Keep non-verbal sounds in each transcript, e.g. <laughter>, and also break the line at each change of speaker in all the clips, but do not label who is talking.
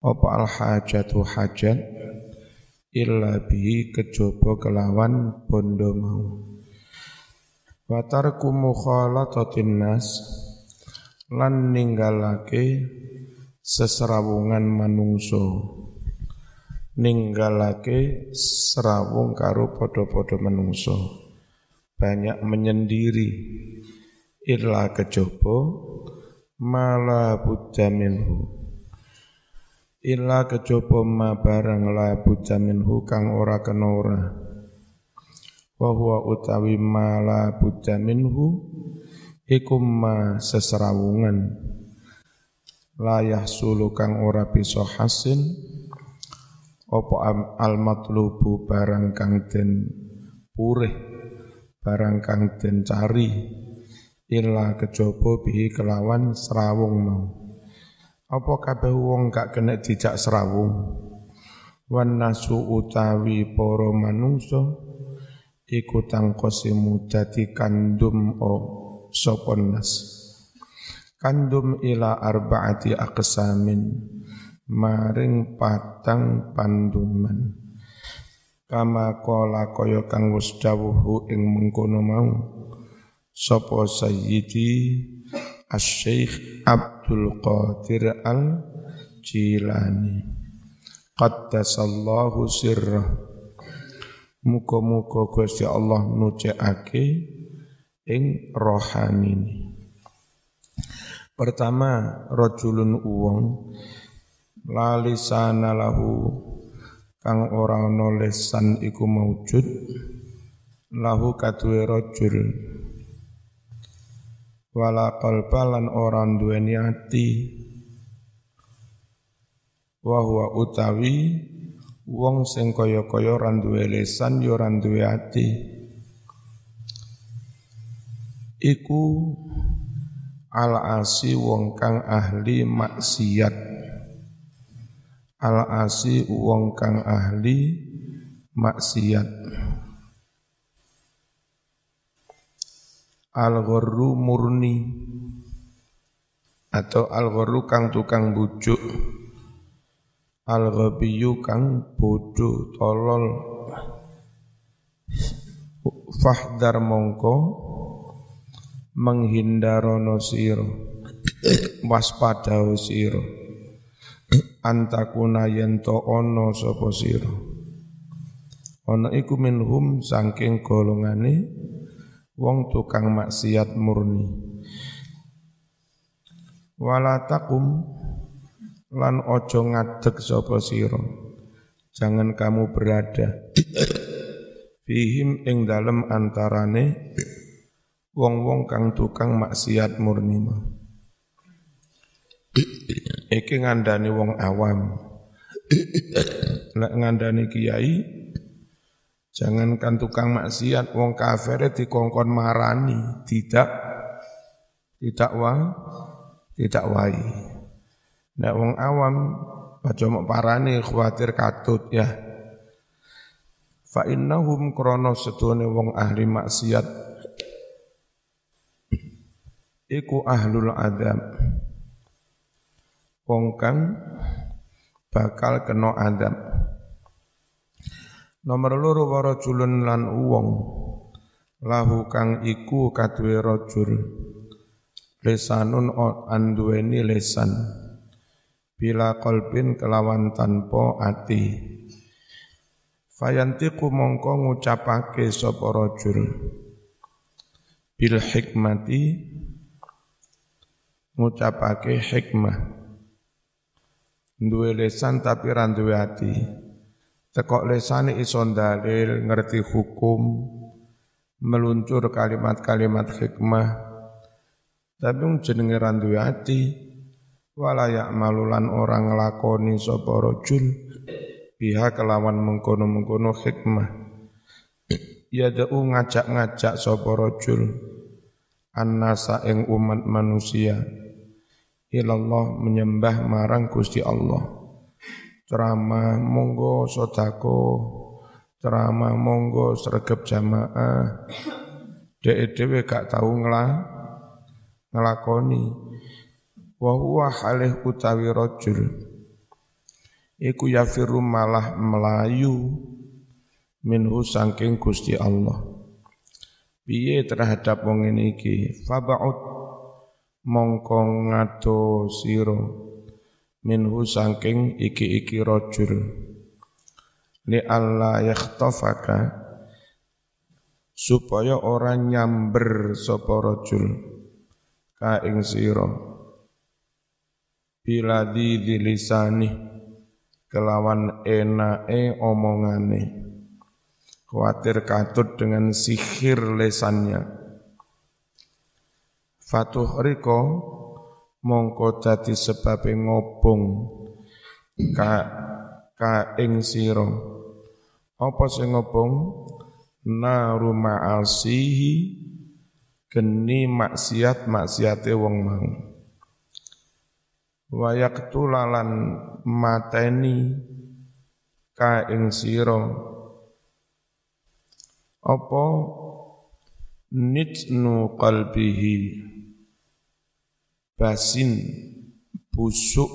apa al hajatu hajat illa bihi kejaba kelawan bondo mau. Wa tarku mukhalatatin nas lan ninggalake seserawungan manungso ninggalake serawung karo podo-podo manungso banyak menyendiri. Illa kejaba mala buddha minhu illa kejaba ma barang la budda minhu kang ora kena ora. Utawi ma la budda minhu iku ma seserawungan la yahsulu kang ora bisa hasil apa al matlubu barang kang den purih barang kang den cari. Illa kejaba bihi kelawan serawung mau apa kabeh wong gak kena dijak serawung? Wan nasu utawi para manungsa iku tangkosimu dadi kandum o sapa nas? Kandum ila arbaati aqsamin maring patang panduman. Kama kola kaya kang wis ing mengkono mau sapa sayyidi Asy-Syaikh Abdul Qadir Al-Jilani. Qaddasallahu sirrah. Muka-muka Gusti Allah nucekake ing rohani Pertama rajulun uwong. Lalisana lahu. Kang ora ana lesan iku maujud lahu kaduwe rajul wala qalbalan orang duweni ati. Wa utawi wong sing kaya-kaya ora duwe lesan ya ora ati. Iku al asi wong kang ahli maksiat. Al asi wong kang ahli maksiat al-gharru murni. Atau al-gharru kang tukang bujuk. Al-ghabiyu kang bodoh tolol. Fahdar mongko menghindarono siro waspada siro antakuna yento ono sopo siro ono iku minhum saking golongane wong tukang maksiat murni. Wala takum lan ojo ngadeg sapa sira. Jangan kamu berada fihim ing dalem antarane wong-wong kang tukang maksiat murni mah iki ngandani wong awam. Lek ngandani kiai Jangankan tukang maksiat, wong kafir dikongkon marani, tidak tidak wa, tidak wai. Nah wong awam baca mau parani khawatir katut ya. Fa innahum krono setune wong ahli maksiat iku ahlul adab. Wong kang bakal kena adab. Nomor loro waro culun lan uwong lahu kang iku kadwe rajul. Lesanun anduweni lesan. Bila kolbin kelawan tanpa ati. Fayantiku mongko ngucapake sapa rajul. Bil hikmati ngucapake hikmah. Duwe lesan tapi ra duwe ati Tekok lesane iso dalil, ngerti hukum, meluncur kalimat-kalimat hikmah. Tapi jenenge randu ati, walayak malulan orang ngelakoni sapa rajul biha kelawan mengkono-mengkono hikmah. Ya da'u ngajak-ngajak sapa rajul annasa ing umat manusia ilallah menyembah marang Gusti Allah ceramah monggo sodako ceramah monggo sergap jamaah. Dek dewe gak tahu ngelah ngelakoni. Wa huwa halih utawi rajul. Iku yafiru malah melayu minhu sangking Gusti Allah. Piye terhadap wong ini iki? Faba'ud mongko sira minhu sangking iki-iki rajul. Li alla yakhtafaka supaya orang nyamber sapa rajul ka ing sira. Bila di lisani kelawan enake omongane. Khawatir katut dengan sihir lesannya. Fatuh Riko mongko dadi sebab ngobong ka ka ing sira. Apa sing ngobong? Naru ma'asihi geni maksiat maksiate wong mau. Wayak tulalan mateni ka ing sira. Apa? Nitnu qalbihi basin busuk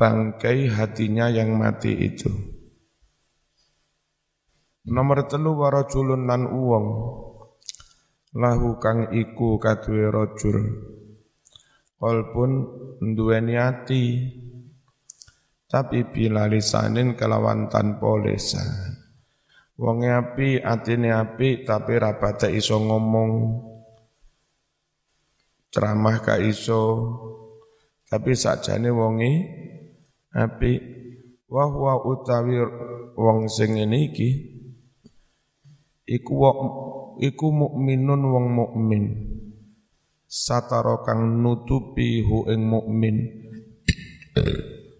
bangkai hatinya yang mati itu. Nomor telu warajulun lan uwong. Lahu kang iku kaduwe rajul. Qalbun duweni ati tapi bila lisanin kelawan tanpa lisan. Wong api atine api tapi rapate iso ngomong ceramah ka iso. Tapi sakjane wonge api. Wa huwa utawi wong sing ngene iki iku iku mukminun wong mukmin. Satara kang nutupi hu ing mukmin.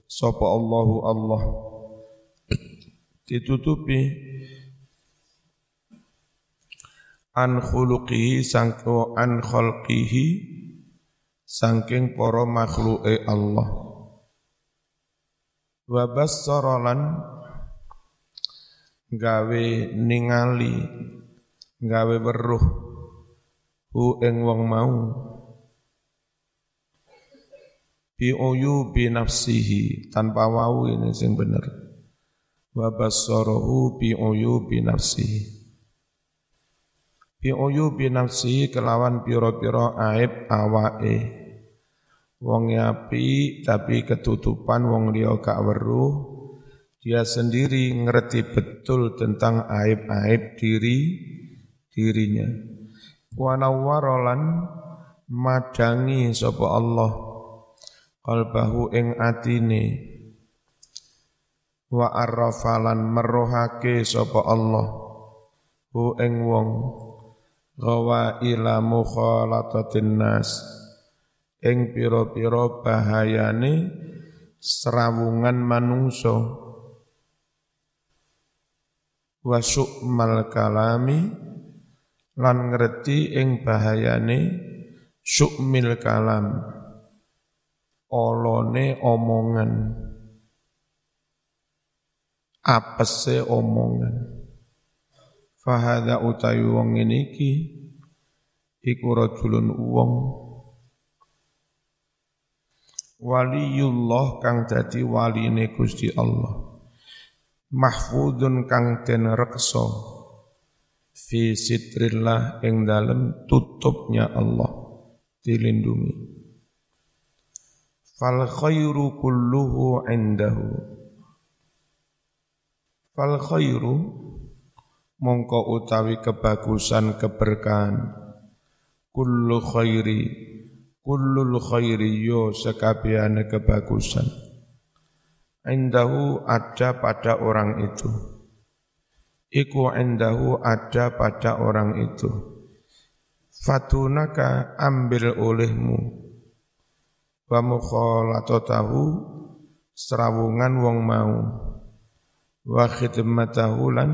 Sapa Allahu Allah? Ditutupi. An khuluqihi sangko an khalqihi sangking para makhluke Allah. Wa bassaralan gawe ningali gawe weruh hu ing wong mau. Bi bi nafsihi tanpa wau ini sing bener. Wa basarahu bi bi nafsihi bi bi nafsihi kelawan pira-pira aib awake. Wong api tapi ketutupan wong liya gak weruh dia sendiri ngerti betul tentang aib-aib diri dirinya. Wa nawwarolan madangi sapa Allah qalbahu ing atine. Wa arrafalan merohake sapa Allah hu ing wong gawa ila mukhalatatin nas. Ing pira-pira bahayane serawungan manungso wa su'mal kalami lan ngerti ing bahayane sukmil kalam. Olone omongan. Apese omongan fahada utawi wong ngene iki iku rajulun wong waliyullah kang dadi waline Gusti Allah. Mahfudun kang den reksa fi sitrillah ing dalem tutupnya Allah dilindungi. Fal khairu kulluhu indahu. Fal khairu mongko utawi kebagusan keberkahan. Kullu khairi kullul khairi yo sekabiane kebagusan. Indahu ada pada orang itu. Iku endahu ada pada orang itu. Fatunaka ambil olehmu. Wa mukhalatatahu serawungan wong mau. Wa khidmatahu lan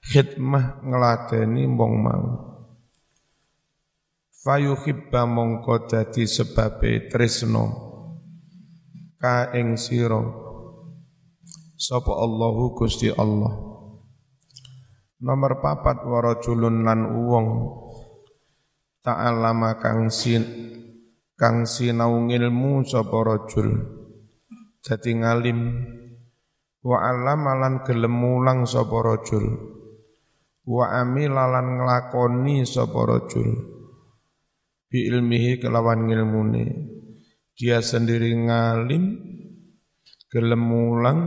khidmah ngeladeni wong mau. Fayuhibba mongko dadi sebabe tresno ka ing sira. Sapa Allahu Gusti Allah? Nomor papat warajulun lan uwong ta'allama kang sin kang sinau ngilmu sapa rajul. Dadi ngalim. Wa alamalan gelem mulang sapa rajul wa amilalan nglakoni sapa rajul. Bi ilmihi kelawan ngilmune. Dia sendiri ngalim gelem mulang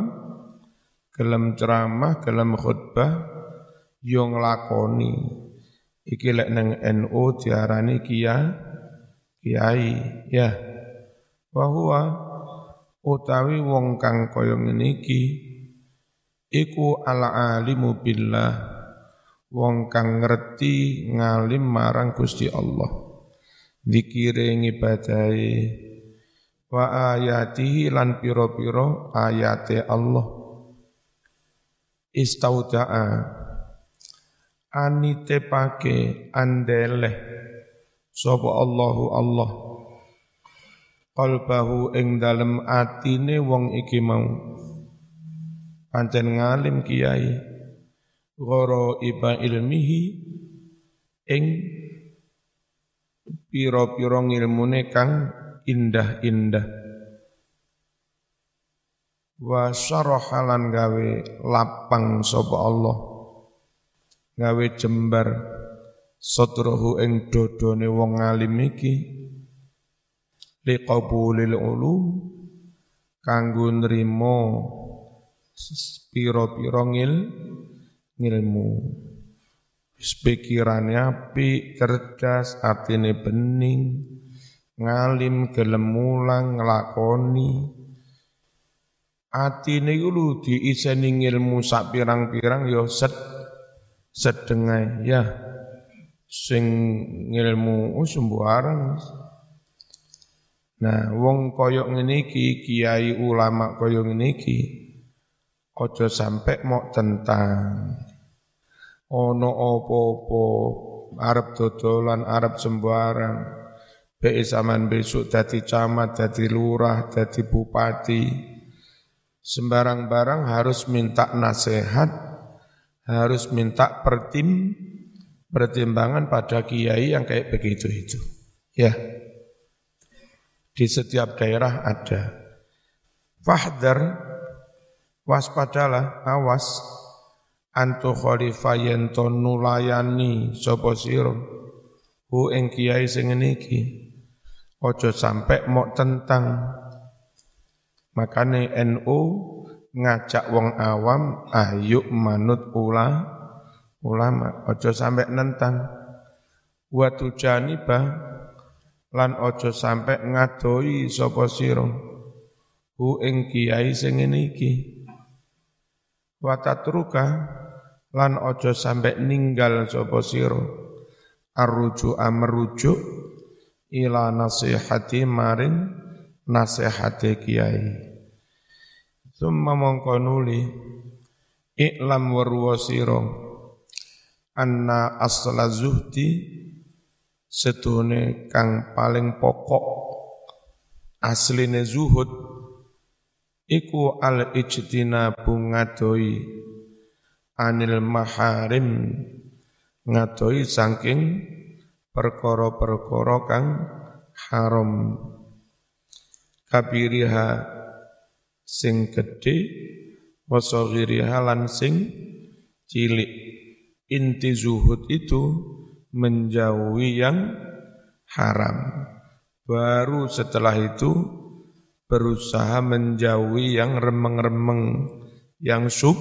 gelem ceramah gelem khutbah yo nglakoni iki lek nang NU diarani kia kiai ya. Bahwa utawi wong kang kaya ngene iki iku ala alimu billah wong kang ngerti ngalim marang Gusti Allah. Dikire ngibadahi wa ayatihi lan piro-piro ayate Allah. Istauda'a. Anitepake andeleh. Sapa Allahu Allah? Qalbahu ing dalem atine wong iki mau. Pancen ngalim kiai goro iba ilmihi ing piro-piro ngilmune kang indah-indah. Wa syarahalan gawe lapang sapa Allah. Gawe jembar sotrohu ing dodone wong alim iki. Liqabulil ulum kanggo nrimo pira-pira ngil ngilmu pikirane api cerdas atine bening ngalim gelem mulang nglakoni. Atine iku diiseni ngilmu sak pirang-pirang ya set sedengai ya sing ngilmu oh, sembarang nah wong koyok ngene iki kiai ulama koyok ngene iki aja sampe mok tentang ono opo-opo arep dodolan arep sembarang be zaman besok dadi camat dadi lurah dadi bupati sembarang barang harus minta nasihat harus minta pertim pertimbangan pada kiai yang kayak begitu itu. Ya. Di setiap daerah ada. Fahdar waspadalah awas. Antu khalifah yento nulayani sapa sira? Hu ing kiai sing iki. Ojo sampai mok tentang. Makane NU ngajak wong awam ayo manut ula ulama ojo sampai nentang. Watu janiba lan ojo sampai ngadoi sapa sira? Hu ing kiai sing ngene iki watatruka lan ojo sampai ninggal sapa sira. Arruju amrujuk ila nasihati maring nasihati kiai. Summa mongko nuli iklam warwa sira anna asla zuhdi setune kang paling pokok asline zuhud iku al ijtinabu ngadoi anil maharim ngadoi saking perkara-perkara kang haram. Kabiriha sing gedhe wasaghiriha lan sing cilik. Inti zuhud itu menjauhi yang haram. Baru setelah itu berusaha menjauhi yang remeng-remeng yang sub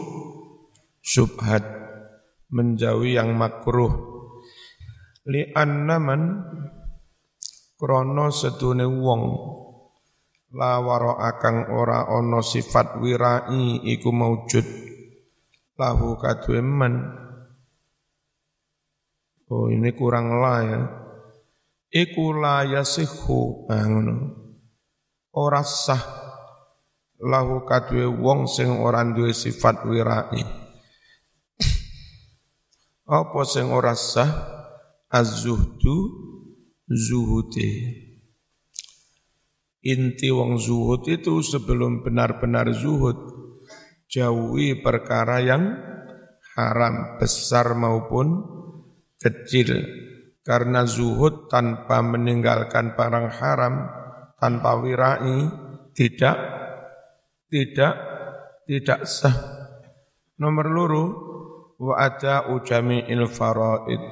subhat menjauhi yang makruh. Li annaman krono sedune wong la akang ora ono sifat wirai iku maujud lahu kadue oh ini kurang la ya. Iku la yasihu nah, ngono ora sah lahu kadue wong sing ora duwe sifat wirai <laughs> apa sing ora sah? Az-zuhdu zuhude Inti wong zuhud itu sebelum benar-benar zuhud jauhi perkara yang haram besar maupun kecil. Karena zuhud tanpa meninggalkan barang haram tanpa wirai tidak tidak tidak sah. Nomor luru wa ada ujami il faraid.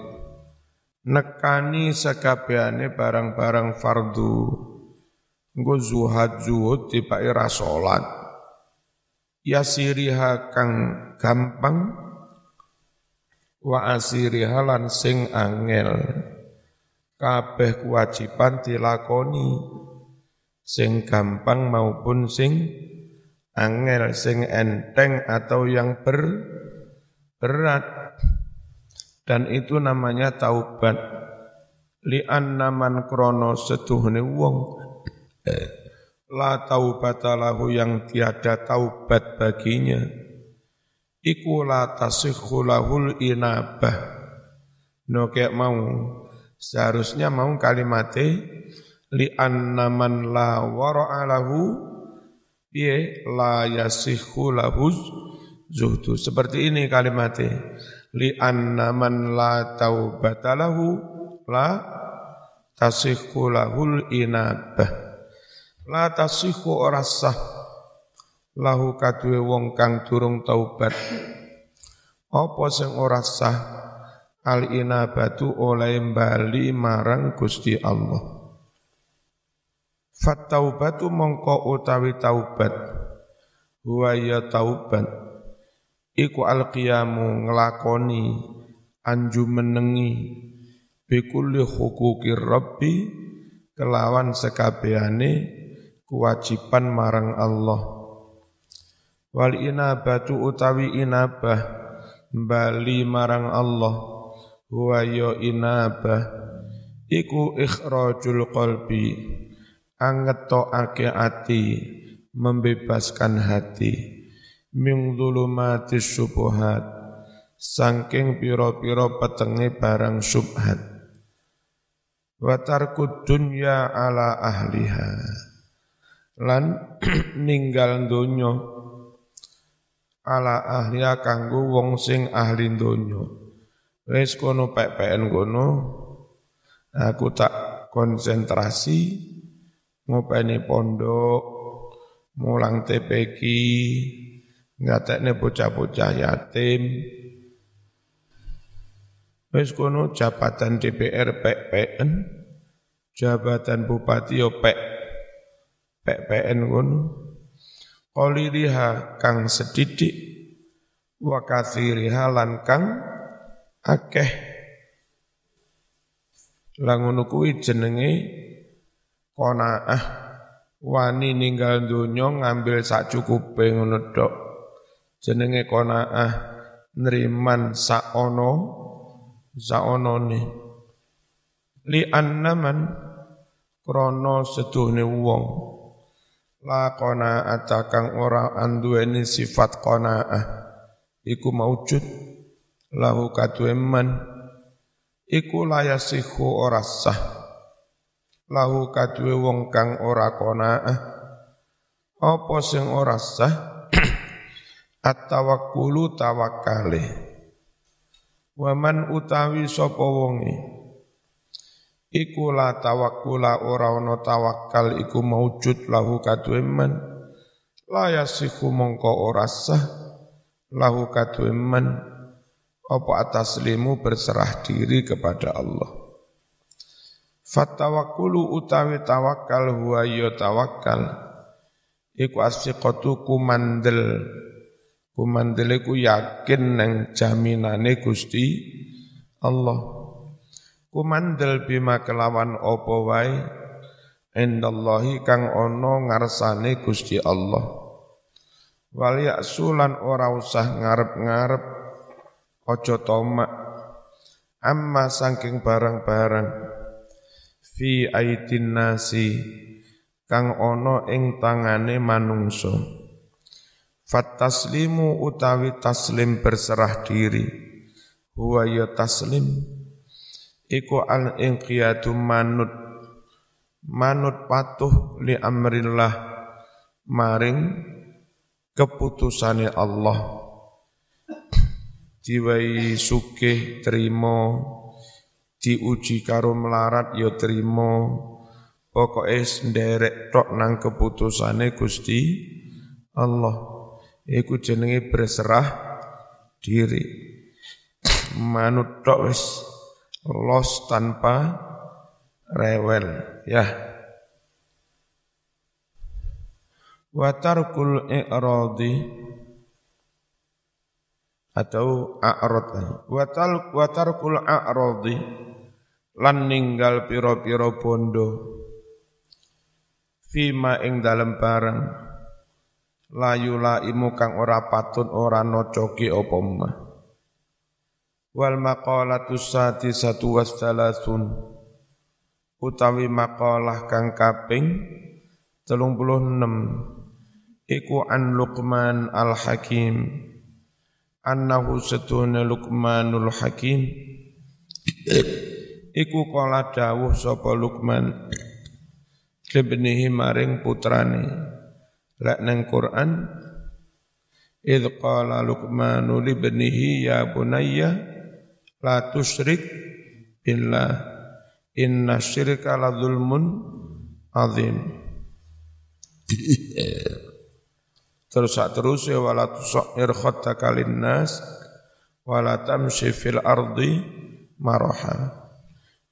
Nekani sekabehane barang-barang fardu. Engko zuhad zuhud dipai ra salat. Yasiriha kang gampang wa asiriha lan sing angel. Kabeh kewajiban dilakoni sing gampang maupun sing angel sing enteng atau yang ber berat. Dan itu namanya taubat. Li naman krono setuhne wong. La taubatalahu yang tiada taubat baginya. Iku la tasihhu lahul inabah. No kayak mau. Seharusnya mau kalimatnya li naman la wara'alahu piye la yasihu lahuz zuhdu. Seperti ini kalimatnya li anna man la taubata lahu la tasihu lahul inabah. La tasihu ora sah. Lahu kadue wong kang durung taubat. Apa sing ora sah? Al inabatu oleh bali marang Gusti Allah Fattaubatu mongko utawi taubat. Huwa ya taubat. Iku alqiyamu nglakoni anju menengi. Bikulli hukuki rabbi kelawan sekabehane kewajiban marang Allah. Wal inabatu utawi inabah bali marang Allah. Huwa ya inabah. Iku ikhrajul qalbi angetokake ati membebaskan hati. Ming mati subuhat sangking piro-piro petenge barang subhat watarku dunya ala ahliha. Lan <clears throat> ninggal donya ala ahliha kanggo wong sing ahli donya. Wis kono pek-peken kono aku tak konsentrasi ngopeni pondok, mulang TPQ, ngatekne bocah-bocah yatim. Wis kono jabatan DPR PPN, jabatan bupati yo pek PPN kono. Kang sedidik wa kathiriha lan kang akeh. Kuwi jenenge qanaah wani ninggal donya ngambil sak cukupe ngono tok. Jenenge qanaah nriman sak ono sak onone li annaman krana seduhne wong. La qanaata kang ora anduweni sifat qanaah. Iku maujud lahu kadweman. Iku layasihu ora sah lahu kadue wong kang ora qanaah apa sing ora sah? <clears throat> At-tawakkulu tawakkale. Waman utawi sapa wonge? Iku la tawakkula ora ana tawakkal iku maujud lahu kadue man la yasiku mongko ora sah lahu kadue man apa atas limu berserah diri kepada Allah Fatawakkulu utawi tawakal huwa ya tawakal iku asfiqatu kumandel. Kumandel iku yakin nang jaminane Gusti Allah. Kumandel bima kelawan apa wae? Indallahi kang ana ngarsane Gusti Allah. Wal ya'sulan ora usah ngarep-ngarep aja tomak. Amma saking barang-barang fi aitin nasi kang ana ing tangane manungso Fataslimu utawi taslim berserah diri huwa ya taslim iku al inqiyadu manut manut patuh li amrillah maring keputusane Allah. Diwai sugih trimo diuji karo melarat ya trimo. Pokoke nderek tok nang keputusane Gusti Allah. Iku jenenge berserah diri. Manut tok wis los tanpa rewel. Ya. Wa tarkul i'radi atau a'rad. Wa tal wa tarkul a'radi. Lan ninggal pira-pira bondo. Fima ing dalem barang. Layu laimu kang ora patut ora nocoki apa mah wal maqalatu sati satu wassalasun utawi maqalah kang kaping telung puluh enam. Iku an Luqman al Hakim annahu setuna Luqmanul Hakim. Iku kala dawuh sapa maring putrane. Lek nang Quran id qala Luqmanu libnihi ya bunayya la tusyrik billah inna syirka la zulmun azim <laughs> terus sak terus ya wala tusair khattaka linnas wala tamshi fil ardi maraha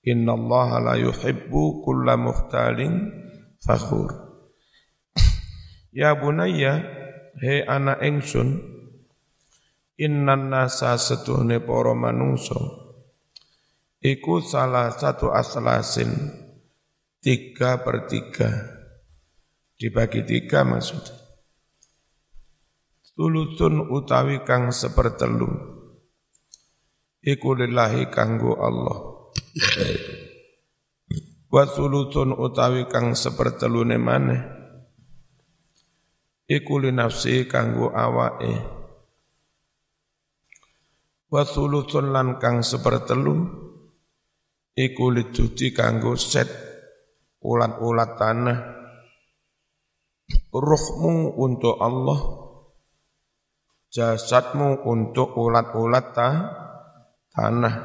innallaha la yuhibbu kulla muhtalin fakhur. Ya bunayya, he anak ingsun, innan nasa setuhne para manungso, iku salah satu aslasin, tiga per tiga, dibagi tiga maksudnya. Tulutun utawi kang sepertelu, iku lillahi kanggo Allah. Wa thuluthun utawi kang sepertelune maneh. Iku li nafsi kanggo awake. Wa thuluthun lan kang sepertelu iku liduti kanggo set ulat-ulat tanah. Ruhmu untuk Allah jasadmu untuk ulat-ulat ta tanah.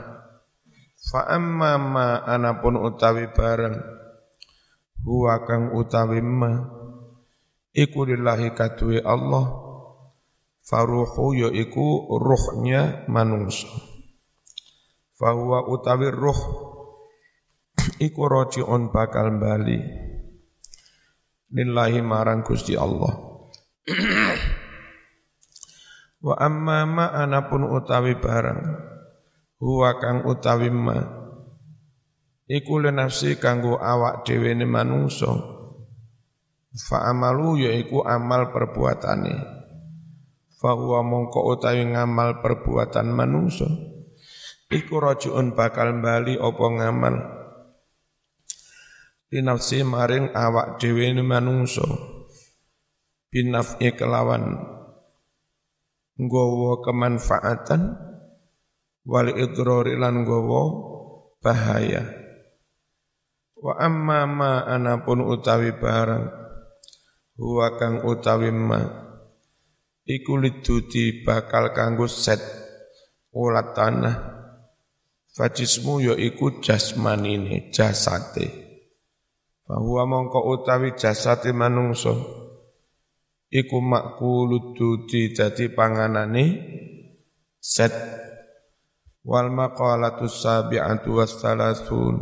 Fa amma ma anapun utawi bareng huwa kang utawi ma iku lillahi kadue Allah. Faruhu ya iku ruhnya manungsa fahuwa utawi ruh iku roji'un bakal bali. Lillahi marang Gusti Allah <clears throat> wa amma ma anapun utawi barang huwa kang utawi ma. Iku nafsi kanggo awak dhewe ne manungsa. Fa amalu yaiku amal perbuatane. Fa huwa mongko utawi ngamal perbuatan manungsa. Iku rajuun bakal bali apa ngamal. Nafsi maring awak dhewe ne manungsa. Binafi kelawan nggawa kemanfaatan wal idrari lan gowo bahaya. Wa amma ma anapun utawi barang huwa kang utawi ma iku liduti bakal kanggo set ulat tanah. Fajismu ya iku jasmanine jasate. Bahwa mongko utawi jasate manungso iku makulu duti dadi panganane set wal maqalatu sabi'atu wassalasun.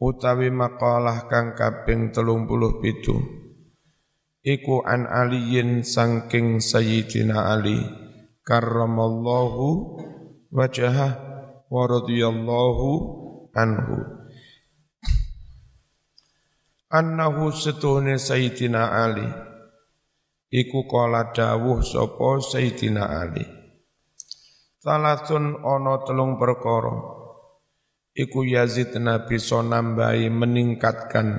Utawi maqalah kang kaping telung puluh pitu. Iku an aliyin sangking sayyidina Ali. Karramallahu wajahah wa radiyallahu anhu. Annahu setuhne sayyidina Ali iku kala dawuh sapa sayyidina Ali. Salasun ono telung perkara. Iku Yazid Nabi so nambahi meningkatkan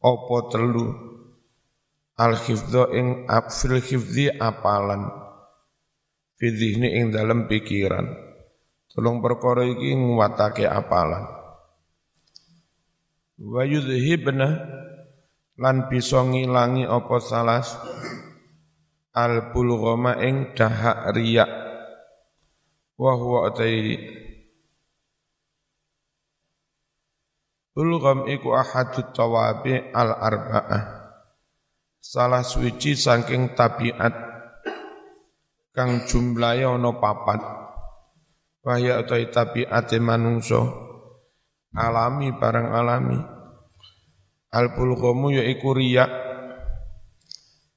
opo telu. Al hifdho ing fil hifdhi apalan. Fidhihni ing dalam pikiran. Telung perkara iki nguwatake apalan. Wa yudhibna lan bisa ngilangi apa salas? Al bulghama ing dahak riyak wa huwa atai Ulgham iku ahadut tawabi al arba'ah salah suci saking tabiat. Kang jumlahe ana papat. Wahya utawi tabiate manungsa. Alami barang alami al bulghamu yaiku riyak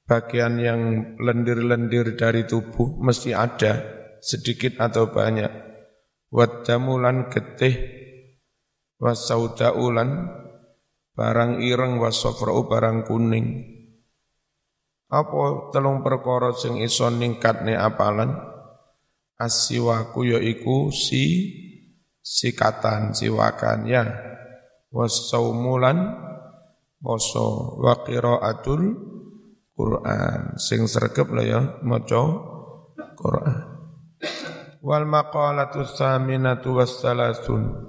bagian yang lendir-lendir dari tubuh mesti ada sedikit atau banyak. Wadamulan getih wasaudaulan barang ireng wasofra'u barang kuning. Apa telung perkara sing iso ningkatne apalan? Asiwaku yaiku si sikatan siwakan ya. Wasaumulan poso wa qiraatul Quran. Sing sregep lah ya maca Quran. Wal maqalatu tsaminatu wassalasun.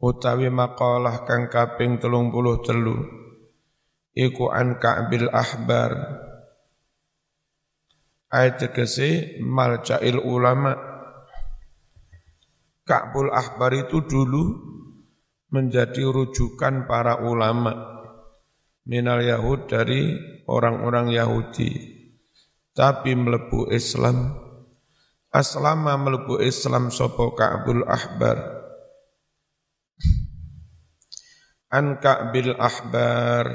Utawi maqalah kang kaping 33 iku an Ka'bil Ahbar. Ayat tegese malcail ulama. Ka'bul Ahbar itu dulu menjadi rujukan para ulama minal Yahud dari orang-orang Yahudi. Tapi melebu Islam. Aslama melebu Islam sopo Ka'bul Ahbar? An Ka'bil Ahbar.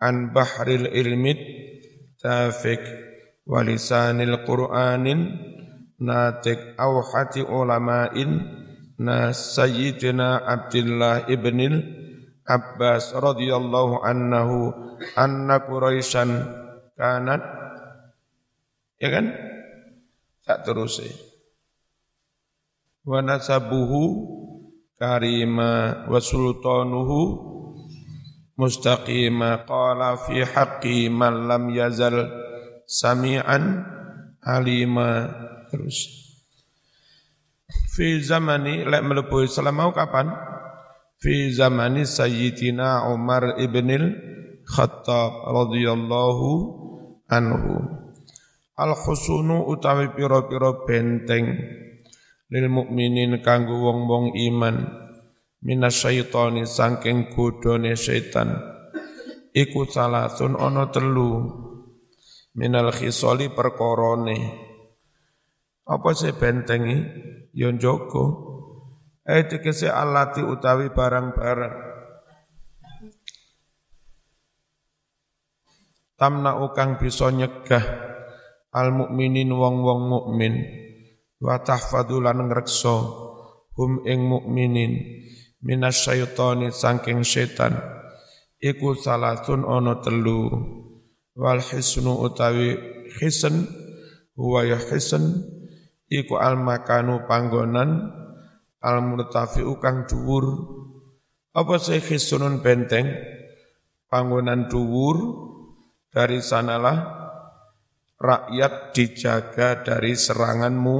An bahril ilmit. Tafik walisanil qur'anin. Natik awhati ulama'in nas sayyidina Abdullah ibnil Abbas radhiyallahu anhu anna Quraisyan kanat ya kan? Tak terus wa nasabuhu karima wa sultanuhu mustaqima. Qala fi haqqi man lam yazal sami'an alima. Terus fi zamani lek melebu Islam mau kapan? Fi zamani sayyidina Umar ibnil Khattab radhiyallahu anhu. Al khusunu utawi pira-pira benteng lil mukminin kanggo wong-wong iman. Minasyaitani saking godone setan iku salasun ana telu. Minal khisali perkorone apa sih bentengi? Yon joko eh tegese alati utawi barang-barang. Tamna ukang bisa nyegah al mukminin wong-wong mukmin. Wa tahfadulan ngrekso hum ing mukminin minas syaitani saking setan. Iku salatun ono telu. Wal hisnu utawi hisn huwa ya hisn iku al makanu panggonan al murtafi kang dhuwur. Apa sih hisnun benteng? Panggonan dhuwur dari sanalah rakyat dijaga dari seranganmu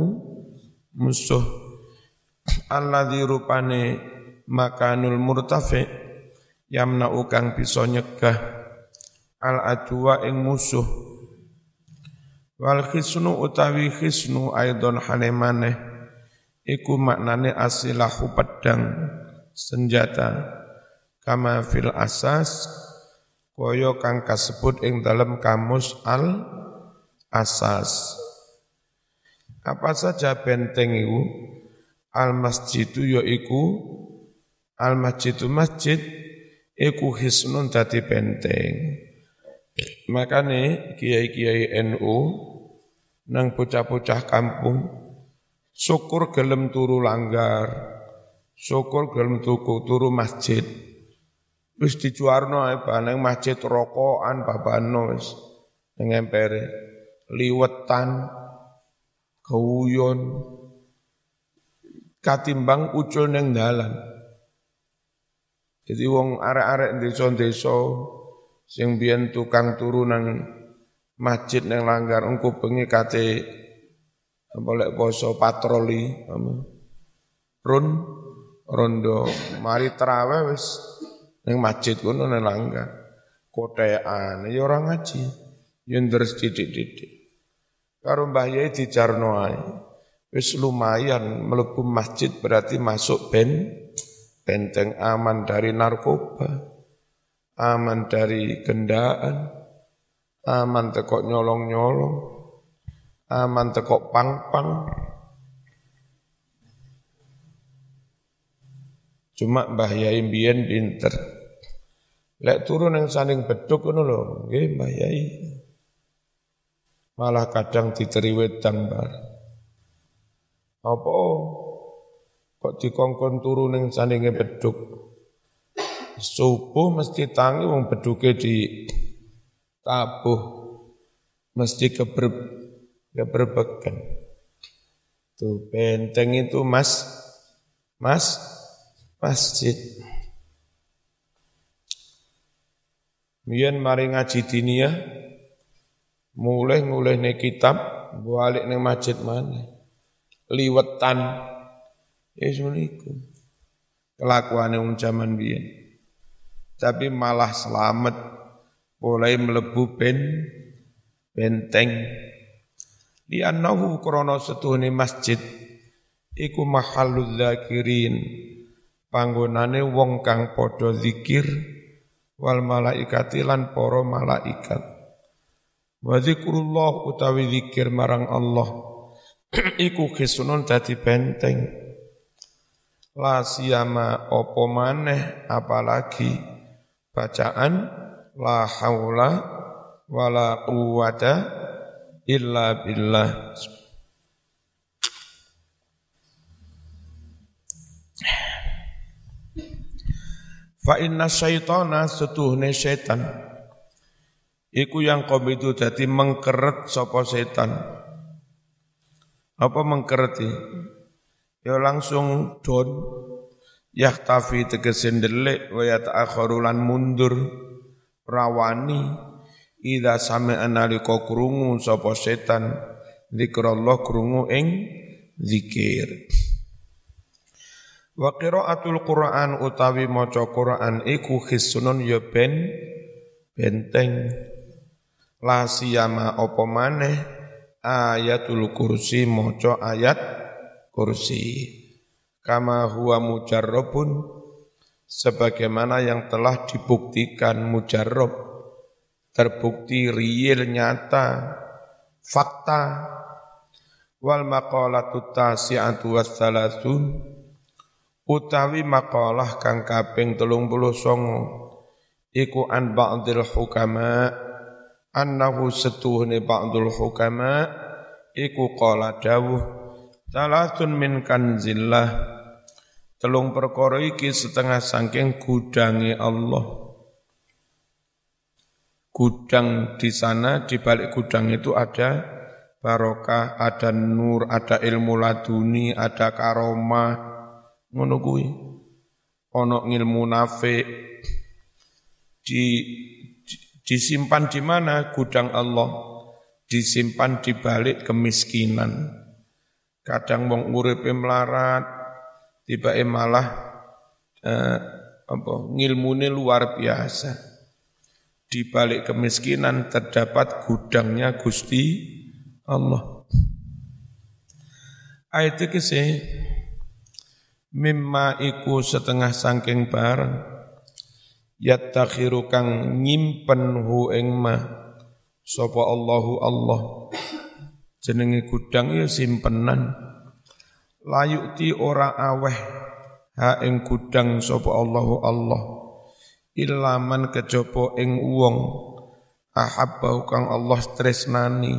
musuh. Alladzi rupane makanul murtafi yamna ukang bisa nyegah al adwa ing musuh wal khisnu utawi khisnu aidon hanemane iku maknane asilahu pedang senjata. Kama fil asas koyo kang kasebut ing dalam kamus al asas. Apa saja benteng itu al masjidu yaiku Al masjidu masjid iku hisnun dadi benteng. Makane kiai-kiai NU nang bocah-bocah kampung. Syukur gelem turu langgar, syukur gelem tuku turu masjid. Wis dijuarno ae baneng masjid rokokan babano wis. Ning empere. Liwetan keuyon katimbang ucul neng dalan. Jadi wong arek-arek desa-desa sing biyen tukang turu nang masjid nang langgar engko bengi kate boleh poso patroli run rondo. Mari terawih wis. Nang masjid kono nang langgar. Kotean ya ora ngaji. Ya ndres didik-didik. Karo Mbah Yai dijarno ae. Wis lumayan mlebu masjid berarti masuk ben benteng aman dari narkoba, aman dari gendaan, aman tekok nyolong-nyolong, aman tekok pang-pang. Cuma Mbah Yai mbiyen pinter. Lek turun yang saling beduk ngono lho, nggih Mbah Yai. Malah kadang diteri wedang bareng. Apa kok dikongkon turun yang saninge beduk? Subuh mesti tangi wong beduke di tabuh mesti keber keberbekan. Tuh benteng itu mas mas masjid. Mian mari ngaji dinia, mulai mulai nih kitab, balik nih masjid mana, liwetan, ya itu kelakuan yang zaman biyen. Tapi malah selamat, mulai melebu ben, benteng. Di anahu krono setuhni masjid, iku mahalul zakirin, panggonane wong kang podo zikir, wal malaikati lan para malaikat. Wa zikrullah utawi zikir marang Allah <clears throat> iku khisunun dadi benteng. La siyama apa maneh apalagi bacaan la haula wala quwata illa billah. Fa inna syaitana setuhne setan iku yang itu dadi mengkeret sapa setan. Apa mengkereti? Ya langsung don yahtafi tegese ndelik wa yata'akharu mundur rawani ida sami analika krungu sapa setan zikrullah krungu ing zikir. Wa qiraatul Qur'an utawi maca Qur'an iku khisunun ya ben benteng la siyama apa maneh ayatul kursi maca ayat kursi kama huwa mujarrabun sebagaimana yang telah dibuktikan mujarrab. Terbukti real nyata fakta. Wal maqalatu tasi'atu wassalasun. Utawi makalah kang kaping telung puluh songo. Iku an ba'dil hukama. Annahu setuhne ba'dul hukama. Iku qala dawuh salatun min kanzillah telung perkara iki setengah saking gudange Allah. Gudang di sana di balik gudang itu ada barokah, ada nur, ada ilmu laduni, ada karomah, ngono kuwi. Ana ilmu nafik. Di disimpan di mana? Gudang Allah. Disimpan di balik kemiskinan. Kadang wong uripe melarat tiba malah eh, apa ngilmune luar biasa. Di balik kemiskinan terdapat gudangnya Gusti Allah. Ayat itu mimma iku setengah sangking barang yattakhiru kang nyimpen hu ing ma sapa Allahu Allah. Jenenge gudang ya simpenan layukti ora aweh ha ing gudang sapa Allahu Allah ilaman kejaba ing wong ahabbahu kang Allah tresnani.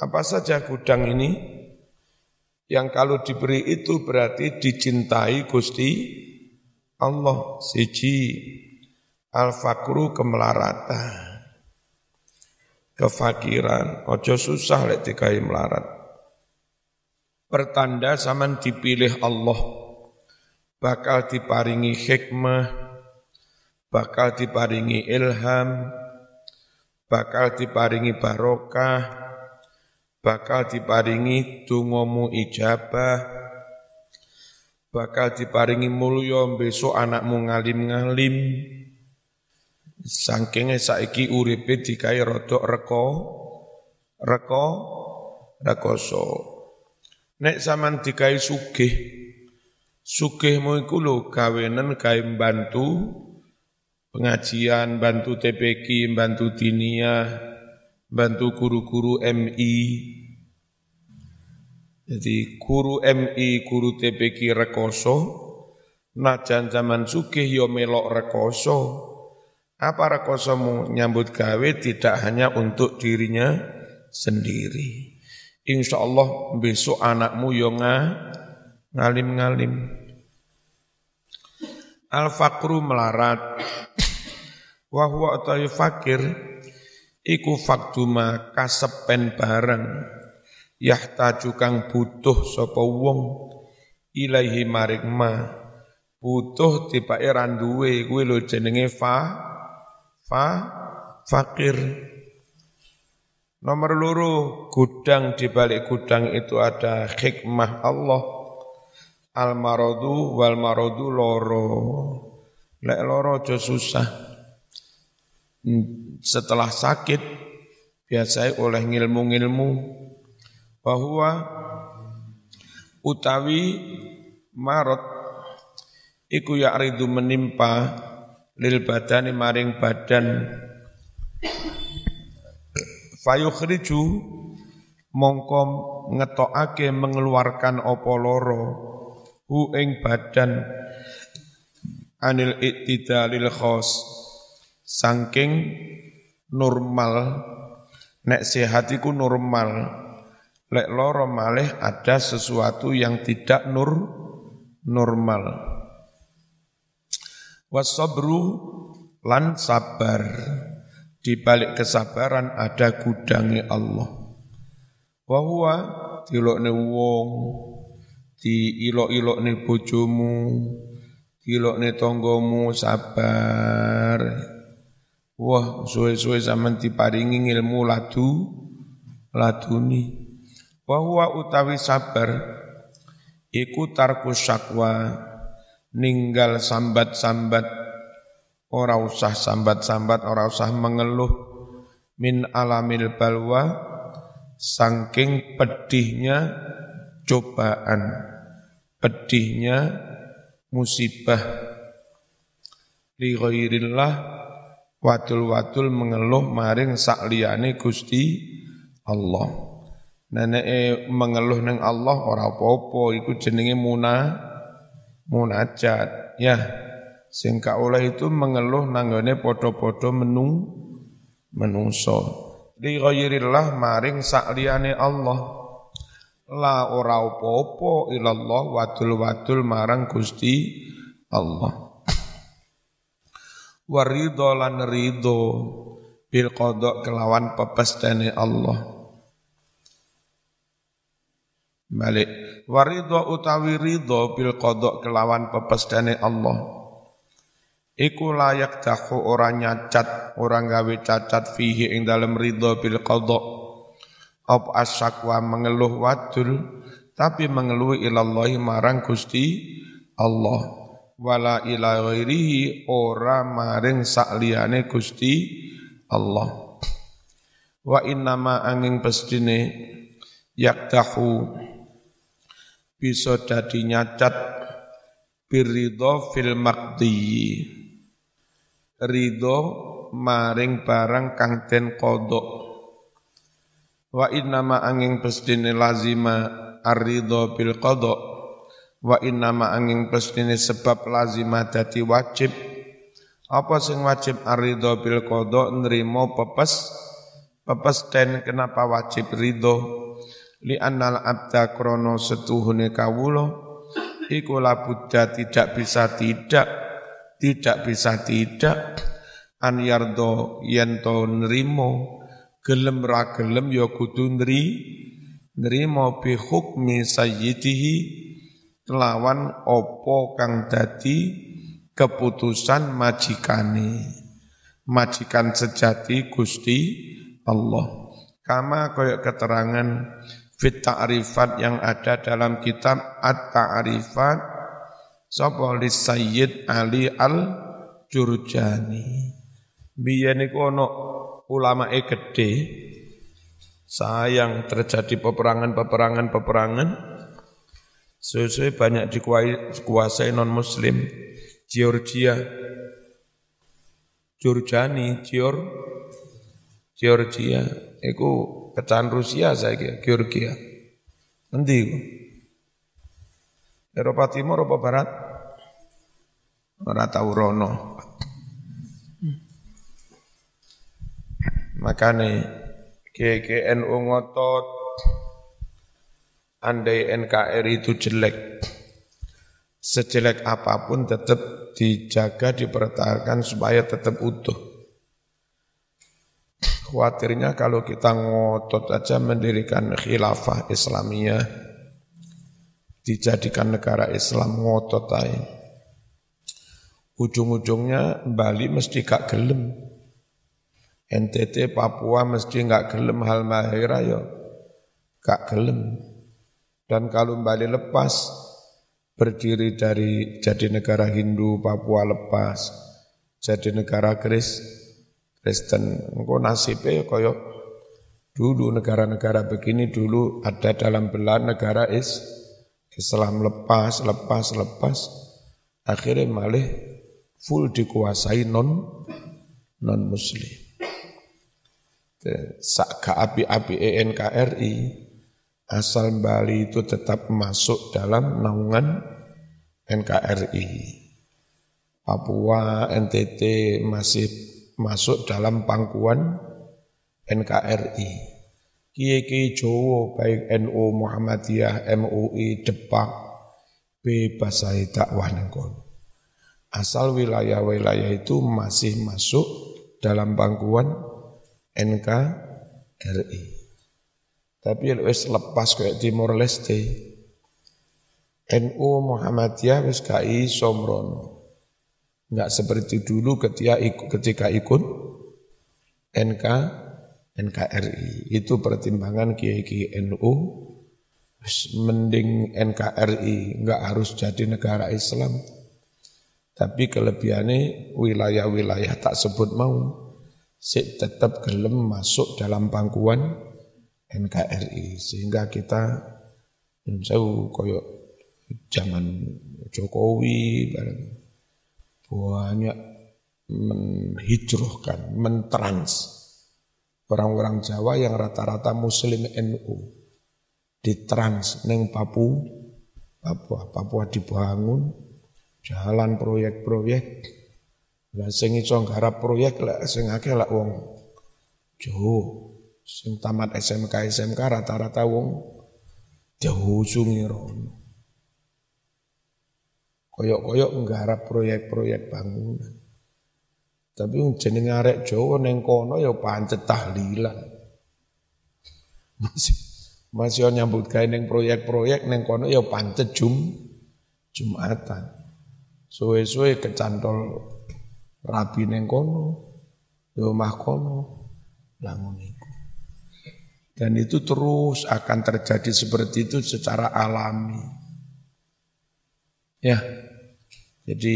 Apa saja gudang ini? Yang kalau diberi itu berarti dicintai Gusti Allah. Siji al-fakru kemelaratan kefakiran ojo susah lek dikai melarat pertanda zaman dipilih Allah bakal diparingi hikmah bakal diparingi ilham bakal diparingi barokah bakal diparingi tungomu ijabah bakal diparingi mulya besok anakmu ngalim-ngalim. Saking saiki uripe dikai rodok reko reko rekoso nek zaman dikai sugih sugihmu iku lho gawenen gawe bantu pengajian, bantu TPK, bantu Dinia, bantu guru-guru MI. Jadi guru MI, guru TPK rekoso, najan zaman sugih yo ya melok rekoso. Apa rekosomu nyambut gawe tidak hanya untuk dirinya sendiri. Insya Allah besok anakmu yo ya ngalim-ngalim. Al-fakru melarat, wahwa utawi fakir, iku faktuma kasepen bareng, yahtaju kang butuh sapa wong ilaihi maring ma. Butuh tibake randuwe kuwi lho jenenge fa fa fakir Nomor loro, gudang di balik gudang itu ada hikmah Allah. Al marodu wal marodu loro. Lek loro aja susah. Hmm, setelah sakit biasanya oleh ngilmu-ngilmu. Bahwa utawi marot iku ya ridu menimpa lil badani maring badan fayukhriju mongko ngetokake mengeluarkan opo loro hu ing badan anil iktidalil khos saking normal. Nek sehat iku normal. Lek loro malih ada sesuatu yang tidak nur normal. Wasabru lan sabar di balik kesabaran ada gudangi Allah wa huwa tilokne wong di ilok-ilok nih bojomu, ilok nih tonggomu sabar. Wah, suwe-suwe zaman diparingi ilmu ladu, laduni. Bahwa utawi sabar, iku tarku syakwa, ninggal sambat-sambat, ora usah sambat-sambat, ora usah mengeluh, min alamil balwa, sangking pedihnya cobaan pedihnya musibah li ghairillah wadul-wadul mengeluh maring sakliyane Gusti Allah. Nenek mengeluh neng Allah ora apa-apa iku jenenge muna munajat ya. Sing oleh itu mengeluh nanggone padha-padha menung menungso. Li ghairillah maring sakliyane Allah la ora apa-apa ilallah wadul-wadul marang Gusti Allah. <clears throat> Waridho lan ridho bil kodok kelawan pepestene Allah. Balik. Waridho utawi ridho bil kodok kelawan pepestene Allah. Iku layak dahu orang nyacat, orang gawe cacat fihi ing dalam ridho bil kodok op mengeluh wadul tapi mengeluh ilallahi marang Gusti Allah. Wala ila ghairihi ora maring sakliyane Gusti Allah. Wa innama angin pestine yaktahu bisa dadi nyacat biridho fil maqdi ridho maring barang kang den kodok Wa innama angin pesdini lazima arridho bil qadha wa innama angin pesdini sebab lazima dadi wajib. Apa sing wajib arridho bil qadha nrimo pepes. Pepes den kenapa wajib ridho? Li annal abda krono setuhune kawula. Iku buddha tidak bisa tidak tidak bisa tidak. An yardo yen to nrimo gelem ra gelem ya kudu nri nrimo bi hukmi sayyidihi. Kelawan opo kang dadi keputusan majikane. Majikan sejati Gusti Allah. Kama koyok keterangan fit ta'rifat yang ada dalam kitab At-Ta'rifat sapa li Sayyid Ali Al-Jurjani? Biyen iku ana ulama e gede, sayang terjadi peperangan-peperangan peperangan, sesuai banyak dikuasai non muslim Georgia. Jurjani, Gior, Georgia, itu pecahan Rusia saya Georgia. Nanti. Eropa Timur, Eropa Barat, ora tau rono. Makane GGNU ngotot andai NKRI itu jelek sejelek apa pun tetap dijaga dipertahankan supaya tetap utuh. Khawatirnya kalau kita ngotot aja mendirikan khilafah Islamiyah dijadikan negara Islam ngotot aja. Ujung-ujungnya Bali mesti gak gelem. NTT Papua mesti gak gelem hal mahira yo gak gelem. Dan kalau Bali lepas berdiri dari jadi negara Hindu Papua lepas jadi negara Kris Kristen engko nasibnya koyo dulu negara-negara begini dulu ada dalam belahan negara is Islam lepas lepas lepas akhirnya malah full dikuasai non non muslim Saka api-api ENKRI asal Bali itu tetap masuk dalam naungan NKRI. Papua, NTT masih masuk dalam pangkuan NKRI. Kiai-kiai Jawa baik NU Muhammadiyah, MUI, Depak bebas saya dakwah nengkon. Asal wilayah-wilayah itu masih masuk dalam pangkuan NKRI. Tapi wis lepas kayak Timor Leste. NU Muhammadiyah wis gak iso mrono. Enggak seperti dulu ketika ikut, ketika ikut NK NKRI. Itu pertimbangan kiai-kiai NU mending NKRI enggak harus jadi negara Islam. Tapi kelebihannya wilayah-wilayah tak sebut mau, sih tetap gelem masuk dalam pangkuan NKRI sehingga kita jauh koyo zaman Jokowi bareng. Banyak menhijrahkan, mentrans orang-orang Jawa yang rata-rata Muslim NU ditrans neng Papu, Papua, Papua dibangun, jalan proyek-proyek, lah sing iso nggarap proyek lah sing akeh lah wong Jawa Sing tamat SMK SMK rata-rata wong jauh sungi rono. Koyok-koyok nggarap proyek-proyek bangunan. Tapi jeneng arek Jawa neng kono ya pancet tahlilan. Masih masih nyambut gawe neng proyek-proyek neng kono ya pancet jum Jumatan. Suwe-suwe kecantol rabi neng kono, ya omah kono, bangun iku. Dan itu terus akan terjadi seperti itu secara alami. Ya, jadi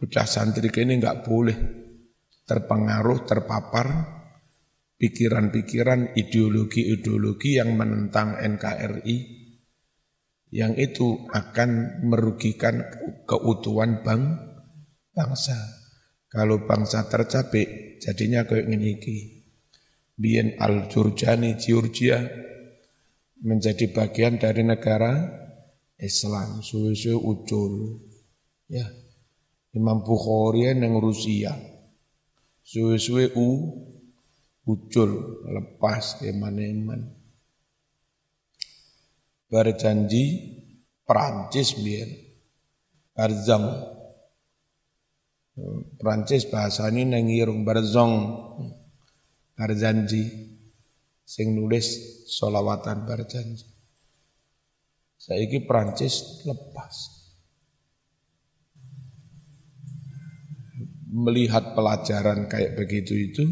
bocah santri ini nggak boleh terpengaruh, terpapar pikiran-pikiran ideologi-ideologi yang menentang NKRI yang itu akan merugikan keutuhan bang bangsa. Kalau bangsa tercapek, jadinya kayak ini Bien al-Jurjani, Georgia, menjadi bagian dari negara Islam. Suwe-suwe ucul. Ya. Imam Bukhari yang Rusia. Suwe-suwe u ucul lepas eman-eman. Berjanji Perancis biar Barzang. Perancis bahasa ini nengirung Barzong berjanji. Sing nulis solawatan berjanji. Saiki Prancis lepas. Melihat pelajaran kayak begitu itu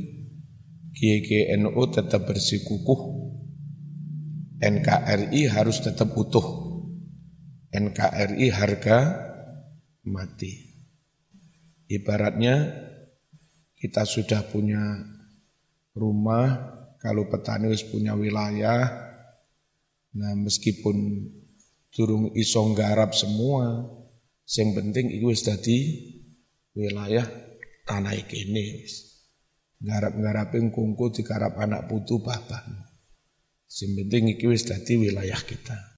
GGNU tetap bersikukuh NKRI harus tetap utuh NKRI harga mati ibaratnya kita sudah punya rumah, kalau petani harus punya wilayah, nah meskipun turung isong garap semua, yang penting itu wis dadi wilayah tanah kene wis. Garap-garaping kungku digarap anak putu bapak. Sing penting iki wis dadi wilayah kita.